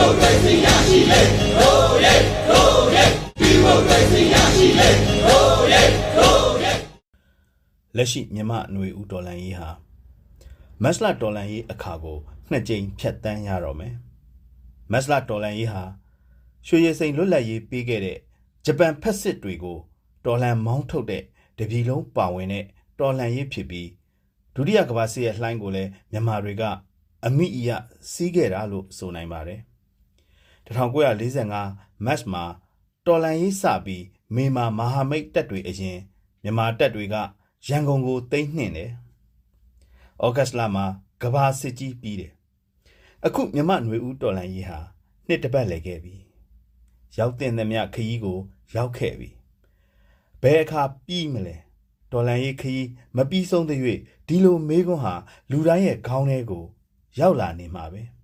မိုကရေစီရရှိလေဟိုးရဲဟိုးရဲဒီမိုကရေစီရရှိလေဟိုးရဲဟိုးရဲလက်ရှိမြမຫນွေဦးဒေါ်လန်ရေးဟာမက်စလာဒေါ်လန်ရေးအခါကိုနှစ်ကြိမ်ဖြတ်တန်းရတော့မယ်မက်စလာဒေါ်လန်ရေးဟာရွှေရည်စိန်လွတ်လပ်ရေးပေးခဲ့တဲ့ဂျပန်ဖက်စစ်တွေကိုဒေါ်လန်မောင်းထုတ်တဲ့တပြည်လုံးပါဝင်တဲ့ဒေါ်လန်ရေးဖြစ်ပြီးဒုတိယကမ္ဘာစစ်ရဲ့လှိုင်းကိုလည်းမြန်မာတွေကအမိအယစီးခဲ့တာလို့ဆိုနိုင်ပါတယ် 1945 မတ်မှာတော်လန်ရေးစပြီးမေမာမဟာမိတ်တပ်တွေအရင်မြန်မာတပ်တွေကရန်ကုန်ကိုသိမ်းနှင်တယ်။ဩဂတ်လမှာကဘာစစ်ကြီးပြီးတယ်။အခုမြမຫນွေဦးတော်လန်ရေးဟာနှစ်တစ်ပတ်လည်ခဲ့ပြီ။ရောက်တဲ့သမျှခရီးကို ရောက်ခဲ့ပြီ။ဘယ်အခါပြီးမလဲ။တော်လန်ရေးခရီးမပြီးဆုံးတဲ့၍ဒီလိုမေးခွန်းဟာလူတိုင်းရဲ့ခေါင်းထဲကို ရောက်လာနေမှာပဲ။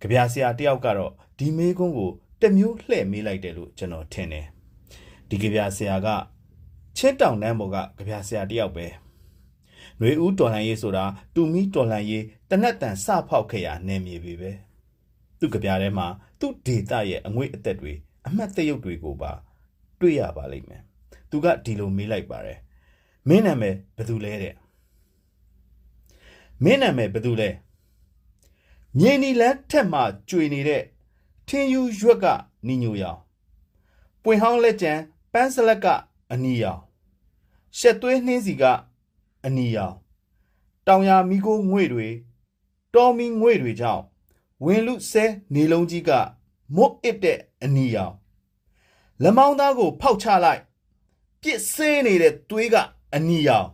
ကြပြဆရာတယောက်ကတော့ဒီမေးခွန်းကိုတစ်မျိုးလှည့်မေးလိုက်တယ်လို့ကျွန်တော်ထင်တယ်။ဒီကြပြဆရာကချင်းတောင်တန်းပေါ်ကကြပြဆရာတယောက်ပဲ။ຫນွေဦးတော်လှန်ရေးဆိုတာတူမီတော်လှန်ရေးတနက်တန်စဖောက်ခဲ့ရနေမြေပြီပဲ။သူ့ကြပြထဲမှာသူ့ဒေတာရဲ့အငွေ့အသက်တွေအမှတ်တရုပ်တွေကိုပါတွေ့ရပါလိမ့်မယ်။သူကဒီလိုမေးလိုက်ပါတယ်။မင်းနာမည်ဘယ်သူလဲတဲ့။မင်းနာမည်ဘယ်သူလဲ။ မြေနီလန်းထက်မှကျွေနေတဲ့ထင်းယူရွက်ကနီညိုရောင်ပွင့်ဟောင်းလက်ကျန်ပန်းစလက်ကအနီရောင်ရှက်သွေးနှင်းစီကအနီရောင်တောင်ယာမီကိုငွေတွေတော်မီငွေတွေကြောင့်ဝင်လူဆဲနေလုံးကြီးကမွတ်အစ်တဲ့အနီရောင်လမောင်းသားကိုဖောက်ချလိုက်ပြစ်စင်းနေတဲ့သွေးကအနီရောင်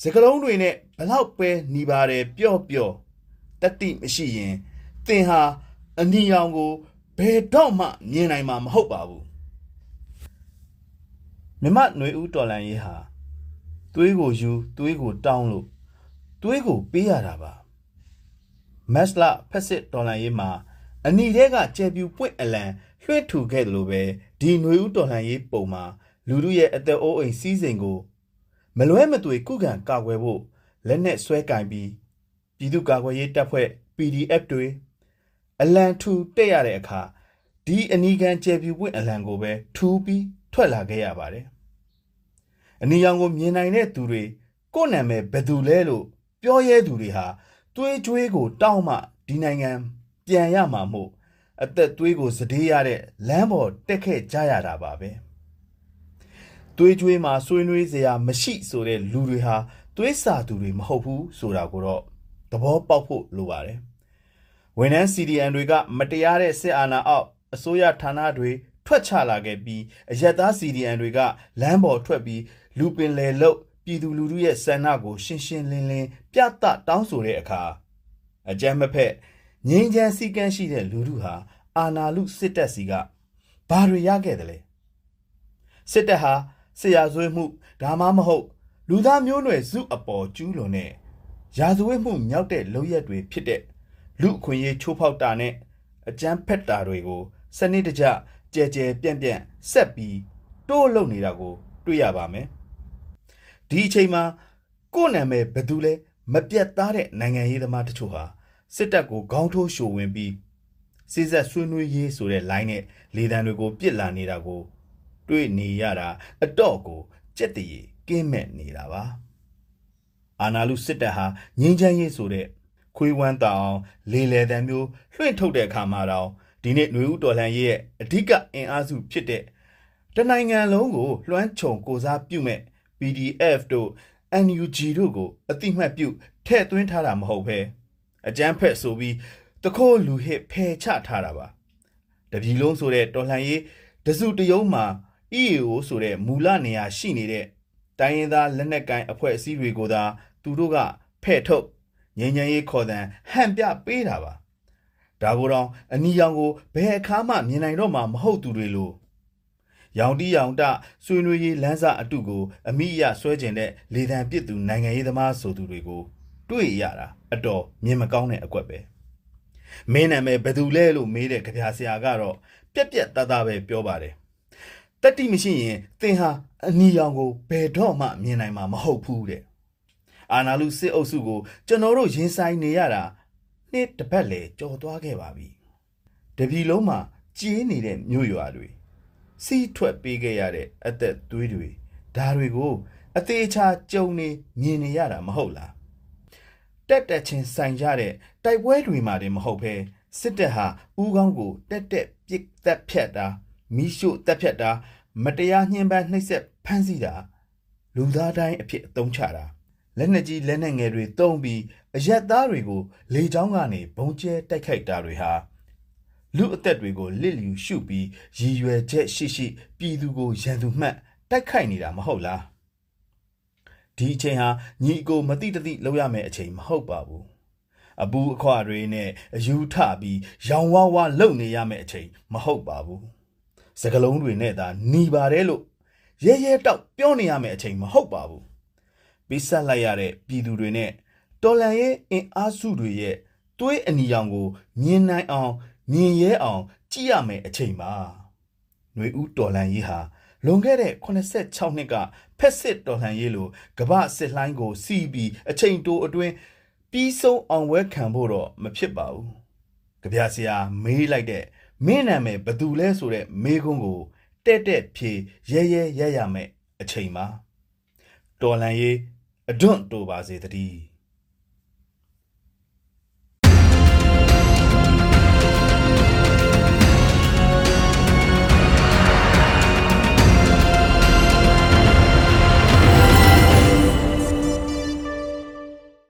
စကလုံးတွေနဲ့ဘလောက်ပဲหนีပါတယ်ပျော့ပျော့ တတိမရှိရင်သင်ဟာအနီရောင်ကိုဘယ်တော့မှမြင်နိုင်မှာမဟုတ်ပါဘူးမြမຫນွေဦးတော်လန်ရေးဟာသွေးကိုယူသွေးကိုတောင်းလို့သွေးကိုပေးရတာပါမက်စလာဖက်စစ်ဒေါ်လာရေးမှာအနီတဲကကျဲပြူပွင့်အလံလွှဲထူခဲ့တယ်လို့ပဲဒီຫນွေဦးဒေါ်လာရေးပုံမှာလူလူရဲ့အသက်အိုးအိမ်စီးစိမ်ကို မလွဲမသွေကုခံကာကွယ်ဖို့လက်နဲ့ဆွဲကင်ပြီး ပြည်သူ့ကာကွယ်ရေးတပ်ဖွဲ့ PDF တွေအလံထူတက်ရတဲ့အခါဒီအနီကန်ကျယ်ပြူပွင့်အလံကိုပဲထူပြီးထွက်လာခဲ့ရပါတယ်။အနီရောင်ကိုမြင်နိုင်တဲ့သူတွေကိုယ့်နာမည်ဘယ်သူလဲလို့ပြောရဲသူတွေဟာသွေးကြွေးကို တောင်းမှဒီနိုင်ငံပြန်ရမှာမို့အသက်သွေးကိုစတေးရတဲ့လမ်းပေါ်တက်ခဲ့ကြရတာပါပဲ။သွေးကြွေးမှာဆွေးနွေးစရာမရှိဆိုတဲ့လူတွေဟာသွေးစာသူတွေမဟုတ်ဘူးဆိုတာကိုတော့ သဘောပေါက်ဖို့လိုပါတယ်။ဝန်ထမ်း CDN တွေကမတရားတဲ့စစ်အာဏာအောက်အစိုးရဌာနတွေထွက်ချလာခဲ့ပြီးအရက်သား CDN တွေကလမ်းပေါ်ထွက်ပြီးလူပင်လယ်လုတ်ပြည်သူလူထုရဲ့ဆန္ဒကို ရှင်းရှင်းလင်းလင်းပြသတောင်းဆိုတဲ့အခါအကြမ်းမဖက်ငြိမ်းချမ်းစည်းကမ်းရှိတဲ့လူထုဟာအာဏာလုစစ်တပ်စီကဘာတွေရခဲ့တယ်လဲစစ်တပ်ဟာဆရာဇွေးမှုဒါမှမဟုတ် လူသားမျိုးနွယ်စုအပေါ်ကျူးလွန်တဲ့ ရာဇဝတ်မှုမြောက်တဲ့လုပ်ရက်တွေဖြစ်တဲ့လူအခွင့်အရေးချိုးဖောက်တာနဲ့အကြမ်းဖက်တာတွေကိုစနစ်တကျကြဲကြဲပြန့်ပြန့်ဆက်ပြီးတိုးလုံနေတာကို တွေ့ရပါမယ်ဒီအချိန်မှာကိုယ့်နာမည်ဘယ်သူလဲမပြတ်သားတဲ့နိုင်ငံရေးသမားတချို့ဟာစစ်တပ်ကိုခေါင်းထိုးရှို့ဝင်ပြီးစီးဆက်ဆွေးနွေးရေးဆိုတဲ့ line နဲ့လေတံတွေကို ပြစ်လာနေတာကို တွေ့နေရတာအတော့ကိုကြက်တရီကင်းမဲ့နေတာပါ အာနာလူစစ်တပ်ဟာငင်းချမ်းရေးဆိုတဲ့ခွေးဝမ်းတောင်လေလေတံမျိုးလွှင့်ထုတ်တဲ့အခါမှာတော့ဒီနေ့ຫນွေဦးတော်လှန်ရေးရဲ့အဓိကအင်အားစုဖြစ်တဲ့တနိုင်ငံလုံးကိုလွှမ်းခြုံကိုစားပြုမဲ့ PDF တို့ NUG တို့ကိုအတိမတ်ပြုထည့်သွင်းထားတာမဟုတ်ဘဲအကြမ်းဖက်ဆိုပြီးတခိုးလူဟစ်ဖယ်ချထားတာပါတပြည်လုံးဆိုတဲ့တော်လှန်ရေးတစုတယုံမှာ EAO ဆိုတဲ့မူလနေရာရှိနေတဲ့ တိုင်းရင်းသားလက်နက်ကိုင်အဖွဲ့အစည်းတွေကိုသာသူတို့ကဖဲ့ထုတ်ငြိမ်းချမ်းရေးခေါ်တဲ့ဟန်ပြပေးတာပါဒါကိုတော့အနီရောင်ကိုဘယ်အခါမှမြင်နိုင်တော့မှာမဟုတ်သူတွေလို့ရောင်တီးရောင်တဆွေးနွေးရေးလမ်းစာအတုကိုအမိအယဆွဲကျင်တဲ့လေတံပစ်သူနိုင်ငံရေးသမားဆိုသူတွေကိုတွေ့ရတာအတော်မြင်မကောင်းတဲ့အကွက်ပဲမင်းနာမည်ဘယ်သူလဲလို့မေးတဲ့ကြပြဆရာကတော့ပြက်ပြက်သားသားပဲပြောပါတယ် တတိမရှိရင်သင်ဟာအနီရောင်ကိုဘယ်တော့မှမြင်နိုင်မှာမဟုတ်ဘူးတဲ့အာနာလူစစ်အုပ်စုကိုကျွန်တော်တို့ရင်ဆိုင်နေရတာနှစ်တစ်ပတ်လေကြော်သွားခဲ့ပါပြီတပြည်လုံးမှာကြေးနေတဲ့မြို့ရွာတွေစီးထွက်ပေးခဲ့ရတဲ့အသက်သွေးတွေဒါတွေကိုအသေးချာကြုံနေမြင်နေရတာမဟုတ်လားတက်တက်ချင်းဆိုင်ကြတဲ့တိုက်ပွဲတွေမှာတင်မဟုတ်ဘဲစစ်တပ်ဟာဥကောင်းကိုတက်တက်ပြစ်သက်ဖြတ်တာ မိရှုတက်ဖြတ်တာ မတရားညှဉ်းပန်းနှိပ်စက်ဖမ်းဆီးတာလူသားတိုင်းအဖြစ်အသုံးချတာလက်နက်ကြီးလက်နက်ငယ်တွေတုံးပြီးအရက်သားတွေကို လေချောင်းကနေဘုံကျဲတိုက်ခိုက်တာတွေဟာလူအသက်တွေကိုလစ်လျူရှုပြီးရည်ရွယ်ချက်ရှိရှိ ပြည်သူကိုရန်သူမှတ်တိုက်ခိုက်နေတာမဟုတ်လားဒီအချိန်ဟာညီအကိုမတိတတိလောက်ရမယ့်အချိန်မဟုတ်ပါဘူးအပူအခွာတွေနဲ့အယူထပြီးရောင်ဝါးဝါလုံနေရမယ့်အချိန်မဟုတ်ပါဘူး စကလုံးတွေနဲ့သာหนีပါတယ်လို့ရဲရဲတောက်ပြောနေရမယ့်အချိန်မဟုတ်ပါဘူးပေးဆက်လိုက်ရတဲ့ပြည်သူတွေနဲ့တော်လန်ရဲ့အင်အားစုတွေရဲ့သွေးအနီရောင်ကိုမြင်နိုင်အောင်မြင်ရဲအောင် ကြည့်ရမယ်အချိန်ပါຫນွေဦးတော်လန်ရေးဟာလွန်ခဲ့တဲ့86နှစ်ကဖက်စစ်တော်လှန်ရေးလိုကမ္ဘာစစ်လှိုင်းကိုစီးပြီးအချိန်တိုအတွင်းပြီးဆုံးအောင်ဝဲခံဖို့တော့မဖြစ်ပါဘူး။ကြပြဆရာမေးလိုက်တဲ့ မင်းနာမည်ဘသူလဲဆိုတဲ့မေးခွန်းကိုတဲ့တဲ့ဖြေရဲရဲရရမယ်အချိန်ပါ။တော်လန်ရေးအဒွန့်တိုပါစေတည်း